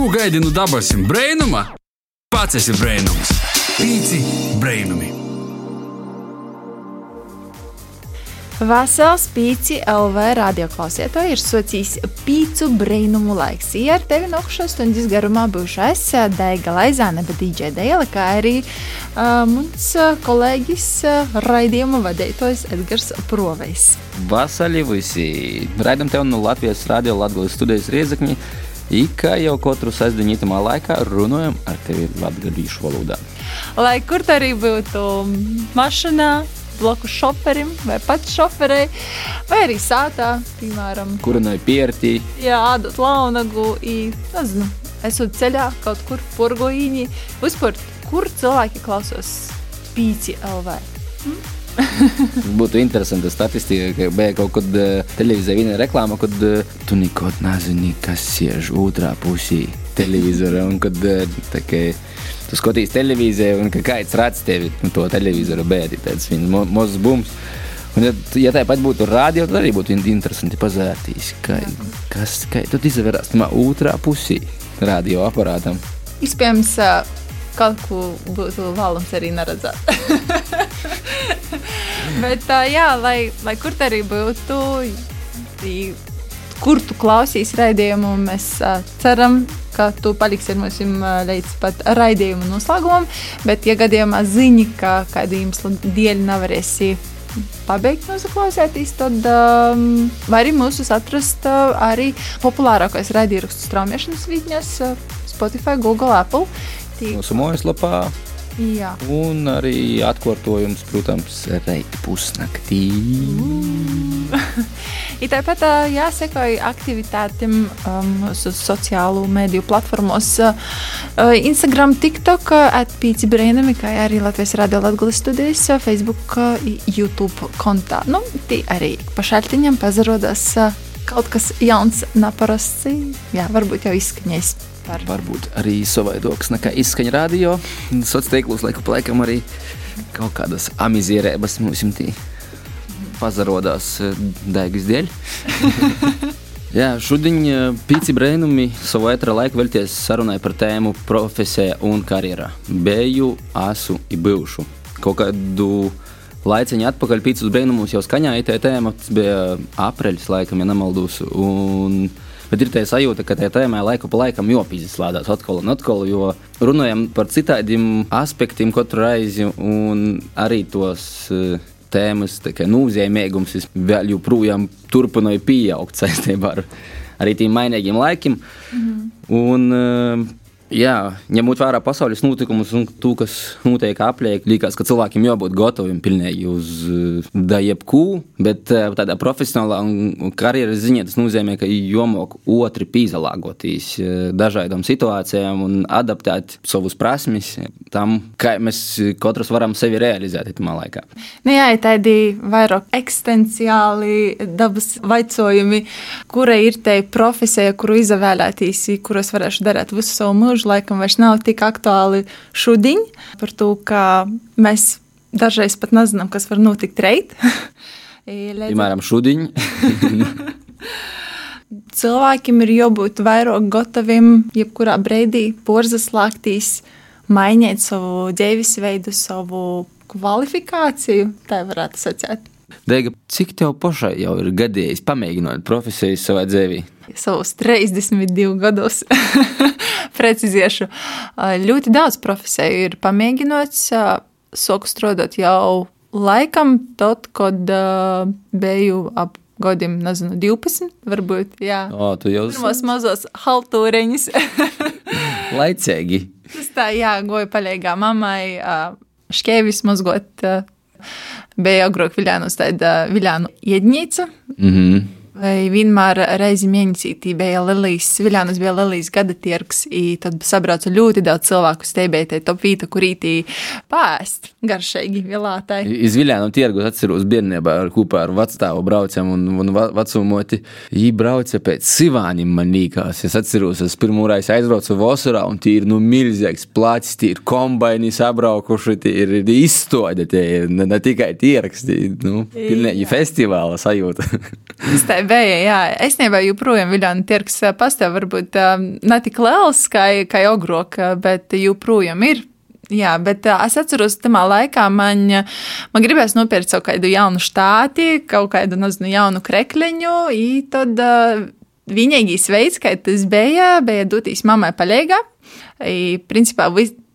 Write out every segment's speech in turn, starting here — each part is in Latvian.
Ko gaidi no dabasim brainuma? Pats esi brainums. Pīci brainumi. Vasals pīci LV radioklausītāji ir socijas pīcu brīnumu laiks. Ja ar tevi nokšos stundas garumā būšu es, Daiga Laizāne, bet DJ Dēla, kā arī uh, mums kolēģis uh, raidījuma vadītājs Edgars Provejs. Vasarī visi raidām tev no Latvijas radio Latvijas studijas Riezakņi. Ikā jau katru sestdienu itamā laikā runājam ar tevi latviešu valodā. Lai kur tā arī būtu mašīnā, blakus šoferim vai pats šoferei, vai arī sātā, piemēram, kurinai piertī. Jā, ādot launagu, i, nezinu, esot ceļā kaut kur purgoīņi, vispār, kur cilvēki klausos pīci LV. Hm? Būtu interesanti statistika, ka bija kaut kad uh, televīzijā viena reklāma, kad uh, tu neko nezini, kas sēž otrā pusī televizora. Un kad uh, tā, ka, tu skaties televīziju, un ka kāds redz tevi nu, to televizoru bēdi, tāds mo mazs bums. Un, ja, ja tāpat būtu rādio, tad arī būtu interesanti pazērtīs, kā, kas, kā tu izvērās otrā pusī radio aparātam. Iespējams, kaut ko būtu vēlams arī neredzēt. Bet, jā, lai, lai kur tā arī būtu, kur tu klausīsi raidījumu, mēs ceram, ka tu paliksi ar mums līdz pat raidījuma noslēgumam. Bet, ja gadījumā zini, ka kādu iemeslu dēļ nevarēsi pabeigt mūsu klausēties, tad um, var arī mūsu atrast uh, arī populārākais raidījuma straumēšanas vietņas uh, Spotify, Google, Apple. Tī... Mūsu mājaslapā Jā. Un arī atkārtojums, protams, reizē pusnaktī. Mm. Tāpat jāsekoja aktivitātēm mūsu um, sociālo mediju platformos, uh, Instagram, TikTok, atpīci brīnumi, kā arī Latvijas radio Latvijas studijas, Facebook, YouTube kontā. Nu, tī arī pašaltiņam pazarodas kaut kas jauns, neparasts. Jā, varbūt jau izskaņais. Par. Varbūt arī savaidoks nekā izskaņa radio. Sociālos tīklos laiku pa laikam arī kaut kādas amizierības mums tī pazarodās eh, daigas dēļ. Jā, šodien eh, pīci brēnumi savu etra laiku velties sarunai par tēmu profesija un karjerā. Beju, asu i bijušu. Kaut kādu laiciņu atpakaļ pīcis brēnumus jau skaņā, itē tēma, tas bija apreļs laikam, ja nemaldos. Un Bet ir tā sajūta, ka tajā tēmā laiku pa laikam jopīzslādās atkal un atkal, jo runājam par citādiem aspektiem katru reizi un arī tos uh, tēmas nozīmīgums vēl joprojām turpināja pieaugt saistībā ar arī tiem mainīgiem laikiem. Mm. Un, uh, Jā, ņemot vērā pasaules notikumus un to, kas notiek apliek, liekas, ka cilvēkiem jābūt gataviem pilnīgi uz da jebkū, bet eh, tādā profesionālā un karjeras ziņā tas nozīmē, ka jomok otri pīzalāgoties eh, dažādām situācijām un adaptēt savus prasmes tam, kā mēs katrs varam sevi realizēt tajā laikā. Nu jā, tādi vairāk eksistenciāli dabas vaicojumi, kura ir te profesija, kuru izvēlēties, kuras varēšu darīt visu savu mūžu mūžu laikam vairs nav tik aktuāli šodien, par to, ka mēs dažreiz pat nezinām, kas var notikt reit. Piemēram, šodien. Cilvēkiem ir jābūt vairāk gataviem, jebkurā brīdī porzaslāgtīs, mainīt savu dzīvesveidu, savu kvalifikāciju, tā varētu sacīt. Dēga, cik tev pašai jau ir gadījis pamēģināt profesiju savā dzīvē? Savus 32 gadus. Precizēšu. Ļoti daudz profesiju ir pamēģināts. Soku strādāt jau laikam, tad, kad biju ap gadiem, nezinu, 12, varbūt. Jā, o, tu jau esi mazos haltūreņus. Laicīgi. Tas tā, jā, goju paļīgā mammai, škēvis mazgot. Uh, bija agrāk Viljānos tāda Viljānu iedņīca. Mm -hmm. Vai vienmēr reizi mēnesī bija Lelijas, Viljānas bija Lelijas gada tirgs, tad sabrauca ļoti daudz cilvēku steigā, top vīta, kur ītī pāst garšīgi vielātai. Iz Viljānu tirgu atceros bērnībā ar kopā ar vecstāvu braucam un, un vecumoti. Viņi brauca pēc sivāņiem man nīkās. Es atceros, es pirmo reizi aizbraucu vasarā un tie ir nu milzīgs plācis, tie ir kombaini sabraukuši, tie ir izstode, tie ir ne, ne tikai tirgs, tie ir nu, pilnīgi festivāla sajūta. Tā bija. Jā, es nebiju joprojām Viljāna tirks pastāv, varbūt ne tik liels kā, kā ogrok, bet joprojām ir. Jā, bet uh, es atceros, ka tajā laikā man, man gribējās nopirkt kaut kādu jaunu štāti, kaut kādu, nezinu, jaunu krekliņu, tad uh, vienīgais veids, kā tas bija, bija doties mammai paļēgā. I, principā,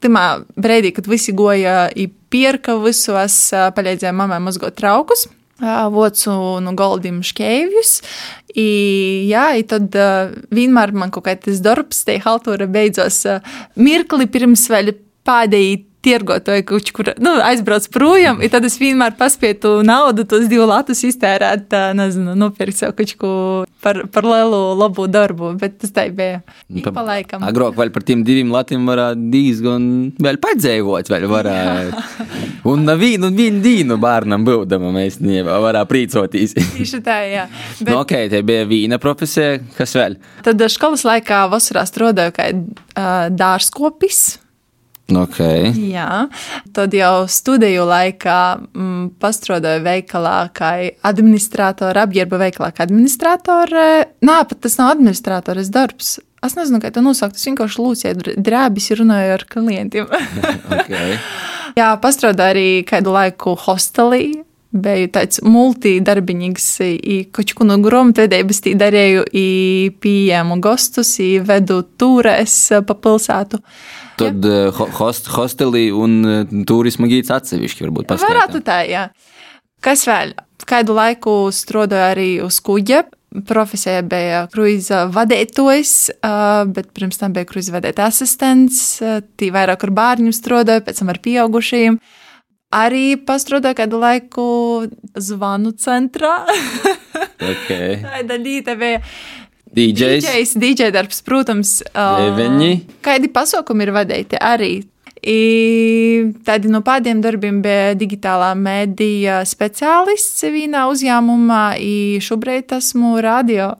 tajā brīdī, kad visi goja pirka visos, palīdzēja mammai mazgot traukus. Vocu no Goldim Škēvjus. I, jā, i tad uh, vienmēr man kaut kā tas darbs, tie haltūra beidzos uh, mirkli pirms vēl pēdējī tirgotāji kaut kur nu, aizbrauc projām, un tad es vienmēr paspēju naudu, tos divus latus iztērēt, nezinu, nopirkt sev ko par, par lielu labu darbu, bet tas tā bija. Pa, pa laikam. Agrāk vēl par tiem diviem latiem varētu diezgan vēl padzēvot, vēl varētu. Un vienu, vienu dīnu bērnam būdama mēs nevarētu prīcoties. Tieši tā, jā. Bet... Nu, ok, te bija vīna profesija, kas vēl? Tad skolas laikā vasarā strādāju kā uh, dārzkopis. Okay. Jā, tad jau studiju laikā mm, pastrādāju veikalā, kā administratore, apģērba veikalā, kā administratore. Nē, pat tas nav administratores darbs. Es nezinu, kā to nosaukt. Es vienkārši lūdzu, drēbis runāju ar klientiem. okay. Jā, pastrādāju arī kādu laiku hostelī. Biju tāds multidarbinīgs, kaut ko no grāmatvedības darīju, pieņēmu gostus, vedu tūrēs pa pilsētu. Tad. Eh, host, hostelī un eh, turisma gīds atsevišķi varbūt paskatām. Varētu tā, jā. Kas vēl? Kādu laiku strādāju arī uz kuģa. Profesija bija kruīza vadītājs, bet pirms tam bija kruīza vadītāja asistents. Tī vairāk ar bērniem strādāju, pēc tam ar pieaugušajiem. Arī pastrādāju kādu laiku zvanu centrā. okay. Tāda līnija bija. DJs. DJs, DJ darbs, protams. Deveņi. Uh, kādi pasākumi ir vadīti arī? I tādi no pēdējiem darbiem bija digitālā mēdīja speciālists vienā uzņēmumā, un šobrīd esmu radio.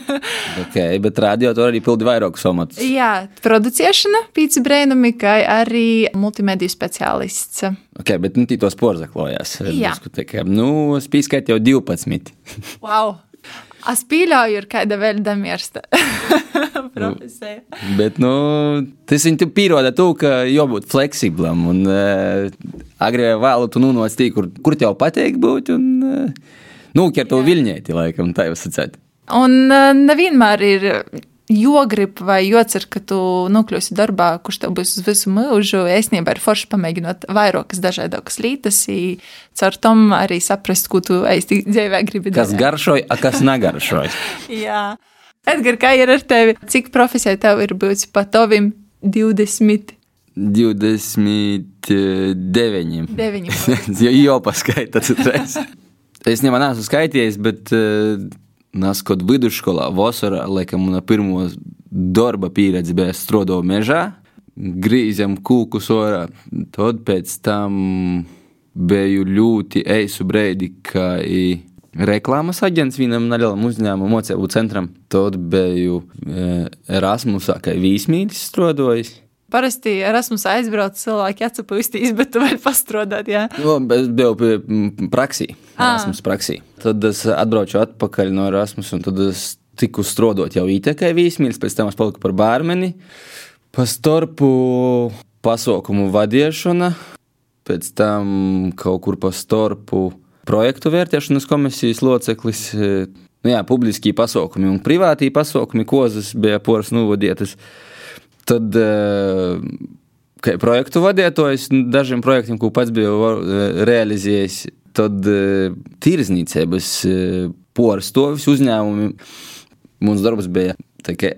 ok, bet radio tur arī pildi vairākus amatus. Jā, producēšana, pīci brēnumi, kā arī multimediju speciālists. Ok, bet nu, tos porzaklojās. Jā. Nu, spīskait jau 12. wow! Es pieļauju, ir kāda vēl damiersta profesija. Bet, nu, tas viņam pierāda to, ka jābūt fleksiblam un uh, agrāk vai vēlu tu nonāc tī, kur, kur tev patīk būt un uh, nu, ķer to viļņēti, laikam, tā jau sacēt. Un uh, nevienmēr ir jogrib vai jocer, ka tu nokļūsi darbā, kurš tev būs uz visu mūžu. Īstenībā ir forši pamēģinot vairākas dažādas lietas, caur tam arī saprast, ko tu īsti dzīvē gribi darīt. Kas garšoja, a kas negaršoja. Jā. Edgar, kā ir ar tevi? Cik profesija tev ir bijusi pa tovim 20? 29. 9. jau paskaitāt, es nemanāšu skaitījies, bet uh, Нас kod vidusskolā vasarā, laikam, mana pirmo darba pieredze bija strodo mežā, grīzam kūkus orā. Tad pēc tam biju ļoti eisu breidi, kā i reklāmas aģents vienam nelielam uzņēmumam, mocēbu centram. Tad biju e, Erasmusā, kā vīsmītis strodojis. Parasti Erasmus aizbrauc cilvēki atcepūstīs, bet tu vari pastrodāt, jā? Nu, es biju pie praksī, Erasmus praksī. Tad es atbraucu atpakaļ no Erasmus, un tad es tiku strodot jau ītekai vīsmīlis, pēc tam es paliku par bārmeni. Pa starpu pasaukumu vadiešana, pēc tam kaut kur pa starpu projektu vērtēšanas komisijas loceklis. Nu jā, publiskī pasaukumi un privātī pasaukumi, kozas bija poras nuvadietas. Tad, kā projektu vadītājs, dažiem projektiem, ko pats biju realizējis, tad tirzniecības porcelāna uzņēmumi. Mums darbs bija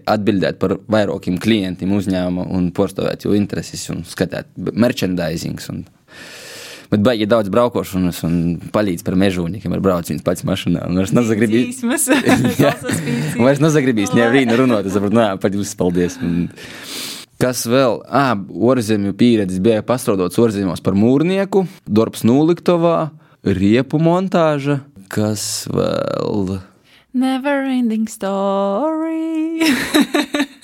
atbildēt par vairākiem klientiem uzņēmuma un porcelāna intereses un skatīt merchandising. Un, Bet baigi daudz braukošanas un palīdz par mežonīkiem ar braucienu pats mašīnā. Un vairs nezagribīs. vairs nezagribīs nevienu runāt. Es saprotu, nē, pat jūs paldies. Un, Kas vēl? Ah, orzemju pieredzes bija pastrādāts orzemjos par mūrnieku, darbs Nūliktovā, riepu montāža. Kas vēl? Never ending story.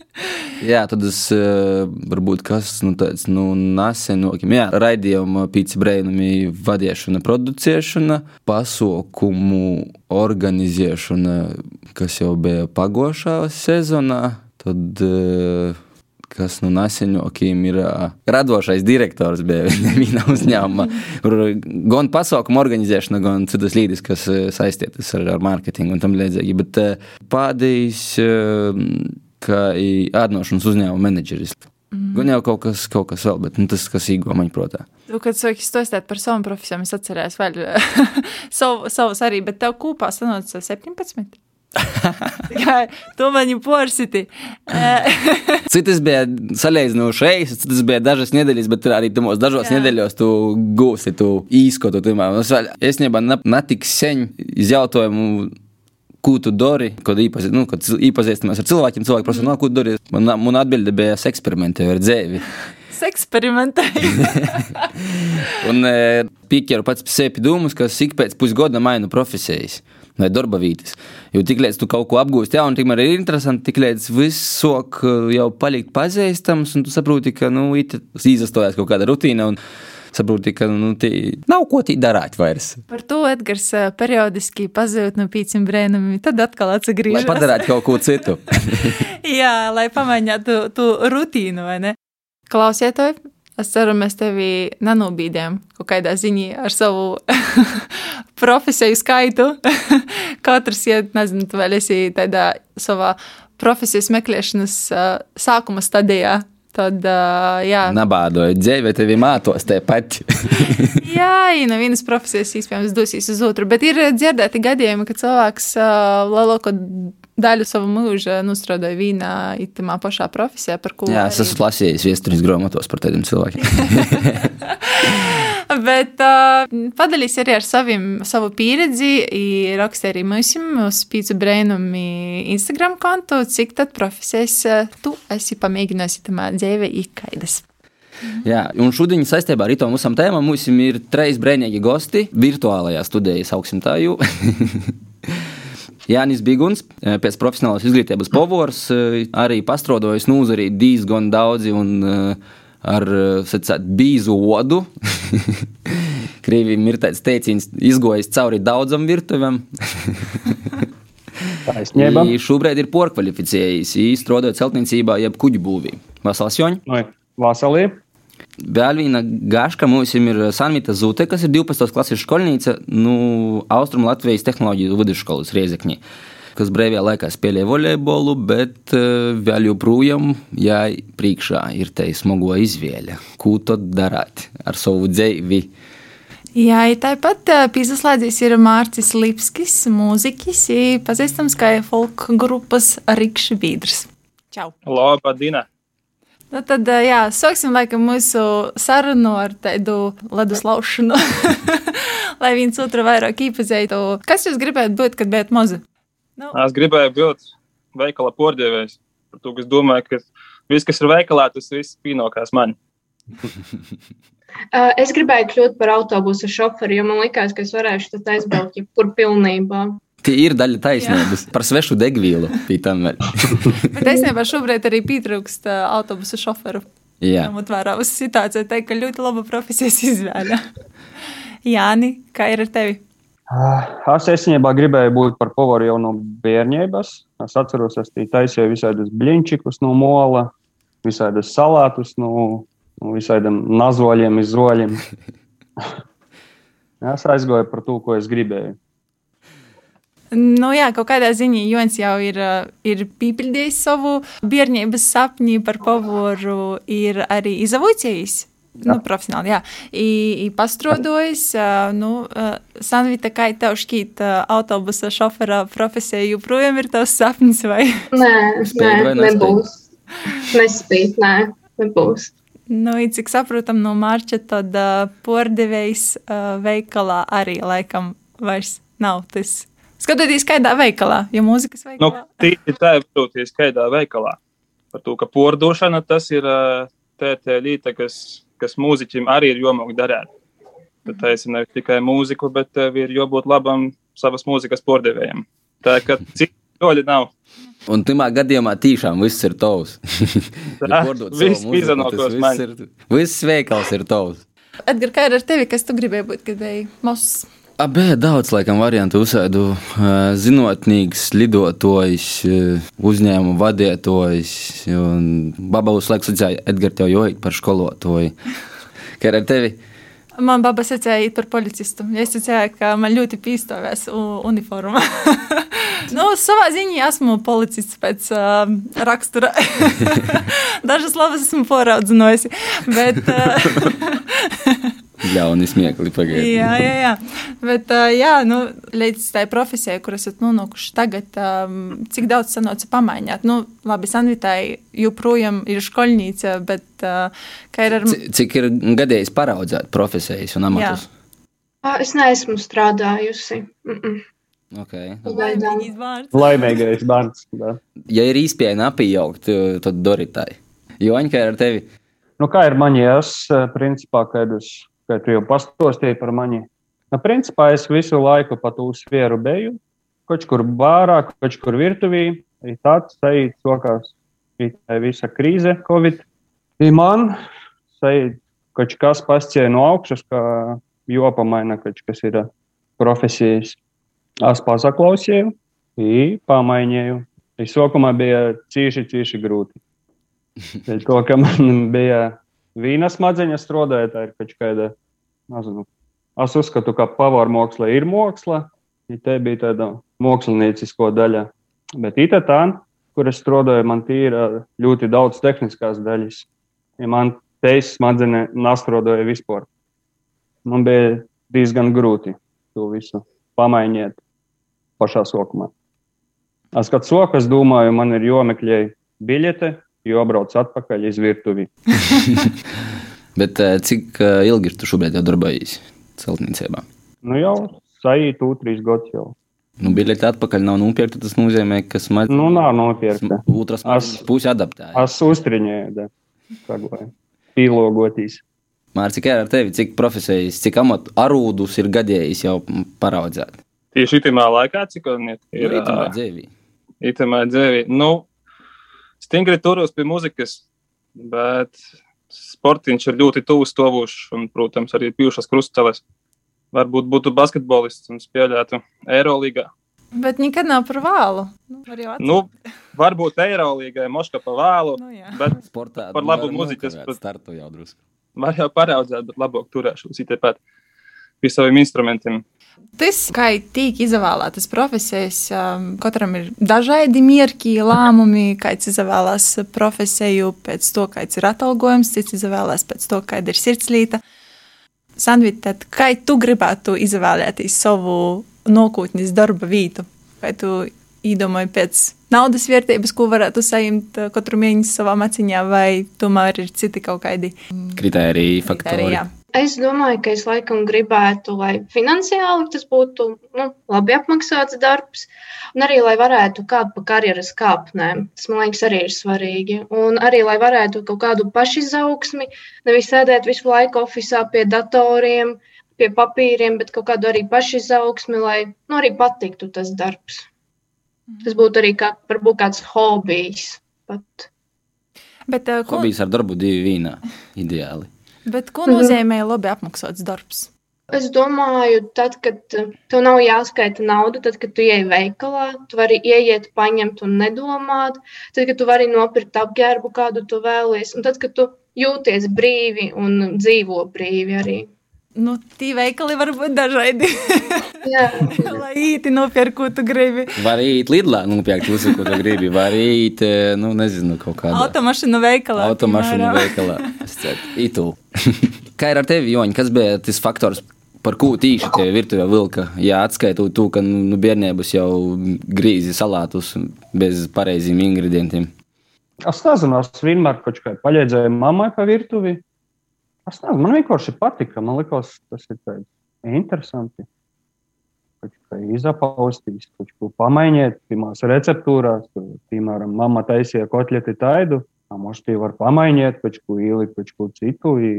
Jā, tad es uh, varbūt kas nu, tāds nu, nesenākiem, jā, raidījuma pīci brēnumi vadīšana, producēšana, pasaukumu organizēšana, kas jau bija pagošā sezonā. Tad uh, kas nu nesenākiem ir uh, radošais direktors bija viena uzņēmuma. Gan pasaukumu organizēšana, gan citas līdzi, kas saistītas ar, ar mārketingu un tam līdzīgi. Bet uh, ka ādnošanas uzņēmuma menedžeris. Mm. Gan jau kaut kas, kaut kas vēl, bet nu, tas, kas īgo man prātā. Tu, kad sāki stāstīt par savu profesiju, es atcerējos vēl savu, savus arī, bet tev kopā sanāca 17. to man ir porsiti. citas bija salīdzinoši reizes, citas bija dažas nedēļas, bet arī tamos dažos Jā. nedēļos tu gūsi tu īskotu. Es nebā netik sen izjautājumu. Ko tu dari, kad, īpazi, nu, kad iepazīstamies ar cilvēkiem? Cilvēki prasa, no, ko tu dari? Man, man atbilde bija eksperimentēju ar dzēvi eksperimentēju. un e, pieķēru pats sevi dūmus, ka ik pēc pusgada mainu profesijas vai darba vietas. Jo tiklīdz tu kaut ko apgūsti jaunu, tikmēr ir interesanti, tiklīdz viss sok eh, jau palikt pazīstams, un tu saproti, ka nu, izastojās kaut kāda rutīna. Saproti, ka nu, nav ko tī darīt vairs. Par to Edgars periodiski pazūd no pīciem brēnumiem, tad atkal atgriežas. Lai padarītu kaut ko citu. Jā, lai pamainītu to rutīnu, vai ne? Klausiet, Es ceru, mēs tevi nenobīdējam kaut kādā ziņā ar savu profesiju skaitu. Katrs, ja nezinu, tu vēl esi tādā savā profesijas meklēšanas sākuma stadijā. Tad, uh, jā, nabādoju dzīvi, tevi mātos tepat. jā, no vienas profesijas iespējams dosies uz otru, bet ir dzirdēti gadījumi, ka cilvēks uh, lielāko daļu sava mūža strādāju vīnā, itamā pašā profesijā, par ko. Jā, es esmu lasījis vēstures grāmatos par tādiem cilvēkiem. Bet uh, padalīs arī ar savim, savu pieredzi. Raksta arī mums uz Pīcu Brēnumi Instagram kontu, cik tad profesijas tu esi pamēģinājis itamā dzīvē ikaidas. Jā, un šodien saistībā ar to mūsu tēmu mums ir trīs brīvīgi gosti virtuālajā studijā, sauksim tā jau. Jānis Biguns, pēc profesionālas izglītības povors, arī pastrodojis nūzarī diezgan daudzi un eh, ar sacāt, bīzu odu. Krievijam ir tāds teiciens, izgojis cauri daudzam virtuvēm. Taisnība. Šobrīd ir porkvalificējis, strādājot celtniecībā, jeb kuģu būvī. Vasals Joņa? Vasalī. Vēl viena gaška mums ir Sanvita Zute, kas ir 12. klases skolnīca nu, Austrum Latvijas tehnoloģiju vidusskolas Riezekņī, kas brīvajā laikā spēlē volejbolu, bet uh, vēl joprojām jai priekšā ir te smago izvēle. Ko tad darāt ar savu dzīvi? Jā, tāpat piesaistījis ir Mārcis Lipskis, mūziķis, pazīstams kā folk grupas Rikšs Vīdrs. Čau! Labdien! Nu, tad, jā, sāksim laikam mūsu sarunu ar tādu ledus laušanu, lai viens otru vairāk iepazītu. Kas jūs gribētu būt, kad bijat mazi? Nu. Es gribēju būt veikala porģēvējs. Par to, es domāju, ka viss, kas ir veikalā, tas viss pienākās man. es gribēju kļūt par autobusu šoferi, jo man likās, ka es varēšu aizbraukt jebkur pilnībā. Tie ir daļa taisnības par svešu degvielu. Bet īstenībā šobrīd arī pietrūkst uh, autobusu šoferu. Jā, ņemot vērā uz situāciju, teikt, ka ļoti laba profesijas izvēle. Jāni, kā ir ar tevi? Es īstenībā gribēju būt par povaru jau no bērnības. Es atceros, es taisīju visādus bliņčikus no mola, visādus salātus no, no visādiem nazoļiem, izzoļiem. es aizgāju par to, ko es gribēju. Nu, jā, kaut kādā ziņā Jons jau ir, ir pīpildījis savu bērnības sapņu par pavoru, ir arī izavocījis. Nu, profesionāli, jā. I, i pastrodojis, nu, Sanvita, kā tev šķīt autobusa šofera profesija, joprojām ir tavs sapnis, vai? Nē, nē, nebūs. Nespīt, nē, nebūs. Nu, cik saprotam no Mārča, tad uh, pordevējs uh, veikalā arī laikam vairs nav tas Skatoties, kādā veikalā, ja mūzikas veikalā. Nu, tīri tā ir, protams, kādā veikalā. Par to, ka pordošana tas ir tā lieta, kas, kas mūziķim arī ir jomāk darīt. Tad tā ir ne tikai mūziku, bet ir jābūt labam savas mūzikas pordevējam. Tā kā soļi nav. Un tajā gadījumā tiešām viss ir tavs. Tā, viss izanokos man. ir, viss veikals ir tavs. Edgars, kā ir ar tevi, kas tu gribēji būt, kad biji mazs? Abē daudz, laikam, variantu uzsēdu. Zinātnīgs, lidotājs, uzņēmuma vadītājs. Babavus laiks redzēja, Edgars, tev jau ir par skolotāju. Kā ar tevi? Man baba secēja par policistu. Es secēju, ka man ļoti pīstāvēs uniforma. nu, savā ziņā esmu policists pēc uh, rakstura. Dažas labas esmu poraudzinājusi. Bet, uh, Ļauni smiekli pagaidām. jā, jā, jā. Bet, jā, nu, līdz tai profesijai, kur esat nonākuši tagad, cik daudz sanāca pamaiņāt? Nu, labi, Sanvitai joprojām ir skolnīca, bet kā ir ar... Cik ir gadījis paraudzēt profesijas un amatus? Jā. Es neesmu strādājusi. Mm -mm. Okay. Laimīgais vārds. Laimīgais bērns. Da. Ja ir īspēja apjaukt, tad doritai. Joņa, kā ir ar tevi? Nu, kā ir man, ja es principā, kad es kā tu jau pastostīji par mani. Nu, principā es visu laiku pa to svieru beju, kaut kur bārā, kaut kur virtuvī, arī tāds sajūt sokās, tā visa krīze, covid. I man sajūt, kaut kas pascie no augšas, kā jopamaina, kaut kas ir profesijas. Es pasaklausīju, pamainīju. I sokumā bija cīši, cīši grūti. Dēļ to, ka man bija vīna smadzenes strādāja, tā ir kaut kāda, nezinu, es uzskatu, ka pavāra māksla ir māksla, ja te bija tāda māksliniecisko daļa. Bet itā tā, kur es strādāju, man ir ļoti daudz tehniskās daļas. Ja man teis smadzenes nastrodāja vispār. Man bija diezgan grūti to visu pamainīt pašā sokumā. Es kad soku, es domāju, man ir jomeklē biļete, jobrauc atpakaļ uz virtuvi. Bet cik ilgi tu šobrīd jau darbojies celtniecībā? Nu jau sajūtu trīs gadus jau. Nu, biļete atpakaļ nav nopirkta. Tas nozīmē, ka smadzenes nu, nav nopirkta. Otras puses adaptēja. Es uztriņēju, sagloju, pīlogotīs. Mārcis, kā ar tevi, cik profesijas, cik amatu arūdus ir gadījis jau paraudzēt? Tieši itamā laikā, cik man ir? Nu, itamā dzīvī. Itamā dzīvī. Nu, stingri turos pie muzikas, bet sportiņš ir ļoti tuvs tovušs un, protams, arī bijušas krustceles. Varbūt būtu basketbolists un spēlētu Eirolīgā. Bet nekad nav par vēlu. Nu, nu, varbūt Eirolīgai, Moška pa vēlu. Nu, jā. bet Sportā par labu muzikas startu jau drusku. Var jau paraudzēt, bet labāk turēšos itēpat pie saviem instrumentiem. Tas, kā tiek izvēlētas profesijas, um, katram ir dažādi mērķi, lēmumi, kāds izvēlās profesiju pēc to, kāds ir atalgojums, cits izvēlās pēc to, kāda ir sirdslīta. Sandvita, kā tu gribētu izvēlēties savu nākotnes darba vietu? Vai tu iedomāji pēc naudas vērtības, ko varētu saņemt katru mēnesi savā maciņā, vai tomēr ir citi kaut kādi kritēriji, faktori? Kritērija. Es domāju, ka es laikam gribētu, lai finansiāli tas būtu nu, labi apmaksāts darbs, un arī lai varētu kāpt pa karjeras kāpnēm. Tas man liekas, arī ir svarīgi. Un arī lai varētu kaut kādu pašizaugsmi, nevis sēdēt visu laiku oficiālā pie datoriem, pie papīriem, bet kaut kādu arī pašizaugsmi, lai nu, arī patiktu tas darbs. Tas būtu arī kā, varbūt kāds hobijs. Pat. Bet, uh, ko... Hobijs ar darbu divi vīnā ideāli. Bet ko nozīmē labi apmaksāts darbs? Es domāju, tad, kad tev nav jāskaita nauda, tad, kad tu ienāc veikalā, tu vari ieiet, paņemt un nedomāt. Tad, kad tu vari nopirkt apģērbu, kādu tu vēlies, un tad, kad tu jūties brīvi un dzīvo brīvi arī. Nu, tī veikali var būt dažādi. Lai īti nopērk, ko tu gribi. Var iet lidlā, nopērkt visu, ko tu gribi. Var iet, nu, nezinu, kaut kādā. Automašīnu veikalā. Automašīnu veikalā. Es ceru, itu. Kā ir ar tevi, Joņa? Kas bija tas faktors, par ko tīši tev virtuvē vilka? Jā, atskaitot to, ka nu, bērnības jau grīzi salātus bez pareiziem ingredientiem. Es nezinu, es vienmēr kaut kā paļēdzēju mammai pa virtuvi. Es nezinu, man vienkārši patika. Man liekas, tas ir tāds interesants. Izapaustīs, kurš ko pamainiet, pirmās receptūrās, piemēram, mamma taisīja kotleti taidu, a možda tie var pamainiet, kaut ko ielikt, kaut ko citu. I...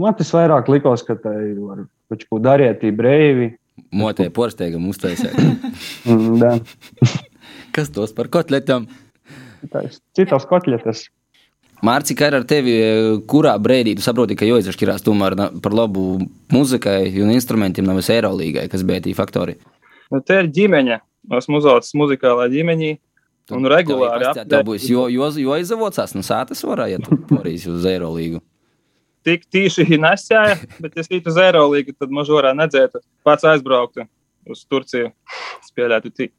Man tas vairāk likās, ka tai var kaut ko darīt brīvi. Motē porsteigam uztaisīt. Mm, Kas tos par kotletām? Citas kotletes. Mārcis, kā ir ar tevi, kurā brīdī tu saproti, ka jāizšķirās tomēr par labu muzikai un instrumentiem, nevis Eirolandā, kas bija tie faktori? Nu, te ir ģimene. Esmu uzaugusi muzikālā ģimenī. Un regulāri apgādājot. Tā būs jo, jo, jo izavocās no sātas varā, ja tu porīs uz Eirolīgu. Tik tīši nesēja, bet ja īt uz Eirolīgu, tad mažorā nedzētu. Pats aizbrauktu uz Turciju, spēlētu tik.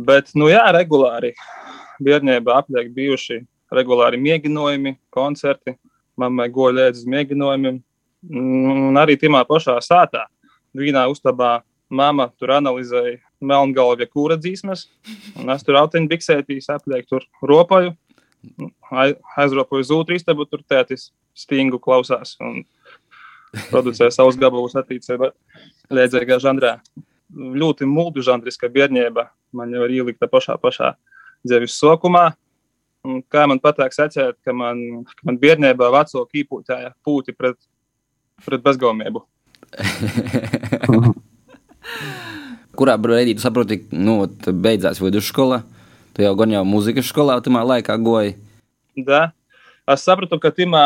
Bet, nu jā, regulāri. Bērnībā apliek bijuši regulāri mēģinājumi, koncerti. Mammai goja līdz mēģinājumiem. Un arī tajā pašā sātā, vienā uztabā, mamma tur analizēja melngalvie kūra dzīsmes. Es tur autiņu biksētīs, apliek tur ropoju. Aizropoju zūtu istabu, tur tētis stingu klausās un producē savus gabalus attīcībā liedzīgā žanrā. Ļoti multižanriska bērnība man jau ir ielikta pašā, pašā dzīves sokumā. Un kā man patīk secēt, ka man, ka man bērnībā vecāki īpūtēja pūti pret, pret bezgaumību. Kurā brīdī tu saproti, nu, beidzās vidusskola? Tu jau gan jau mūzikas skolā tajā laikā goji. Da. Es sapratu, ka, timā,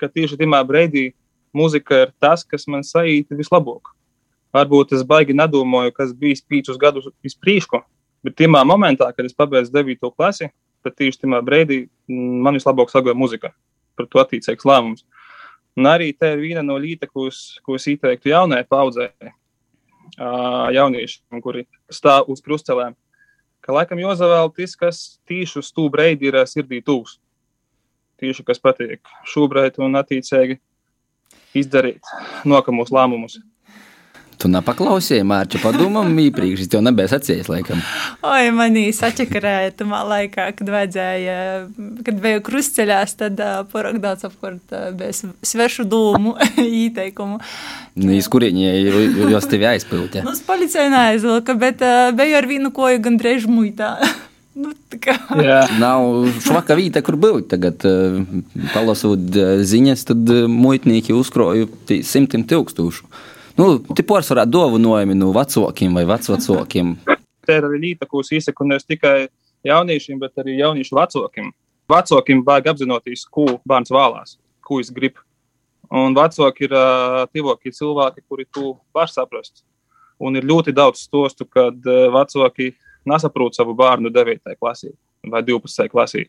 ka tieši tajā brīdī mūzika ir tas, kas man saīta vislabāk. Varbūt es baigi nedomāju, kas bija pīčus gadus izpriekšu, bet tajā momentā, kad es pabeidzu 9. klasi, bet tieši tajā brīdī mm, man vislabāk sagoja muzika. Par to attīstīgs lēmums. Un arī tā ir viena no lietām, ko, ko es ieteiktu jaunajai paudzei, jauniešiem, kuri stāv uz krustcelēm. Ka laikam Jozavēl tas, kas tieši uz tū brīdi ir sirdī tūs. Tieši kas patīk šobrīd un attīstīgi izdarīt nākamos lēmumus. Tu nepaklausīji Mārķa padomam, iepriekš tev nebija sacījis, laikam. Oi, manī sačakarēja tamā laikā, kad vajadzēja, kad biju krustceļās, tad porok daudz apkārt bija svešu dūmu ieteikumu. Nu, iz kurieņi, jos tevi aizpildīja? Nu, uz policija neaizvilka, bet biju ar vienu koju gan drež muitā. Nu, Nav švaka vieta, kur būt. Tagad, palasot ziņas, tad muitnieki uzkroju simtiem tūkstošu. Nu, Tie pārsvarā dāvinājumi no vecākiem vai vecvecākiem. Tā ir arī līnija, ko es izsaku ne tikai jauniešiem, bet arī jauniešu vecākiem. Vecākiem vajag apzināties, ko bērns vēlās, ko viņš grib. Un vecāki ir uh, tivākie cilvēki, kuri to var saprast. Un ir ļoti daudz stostu, kad uh, vecāki nesaprot savu bērnu 9. klasī vai 12. klasī.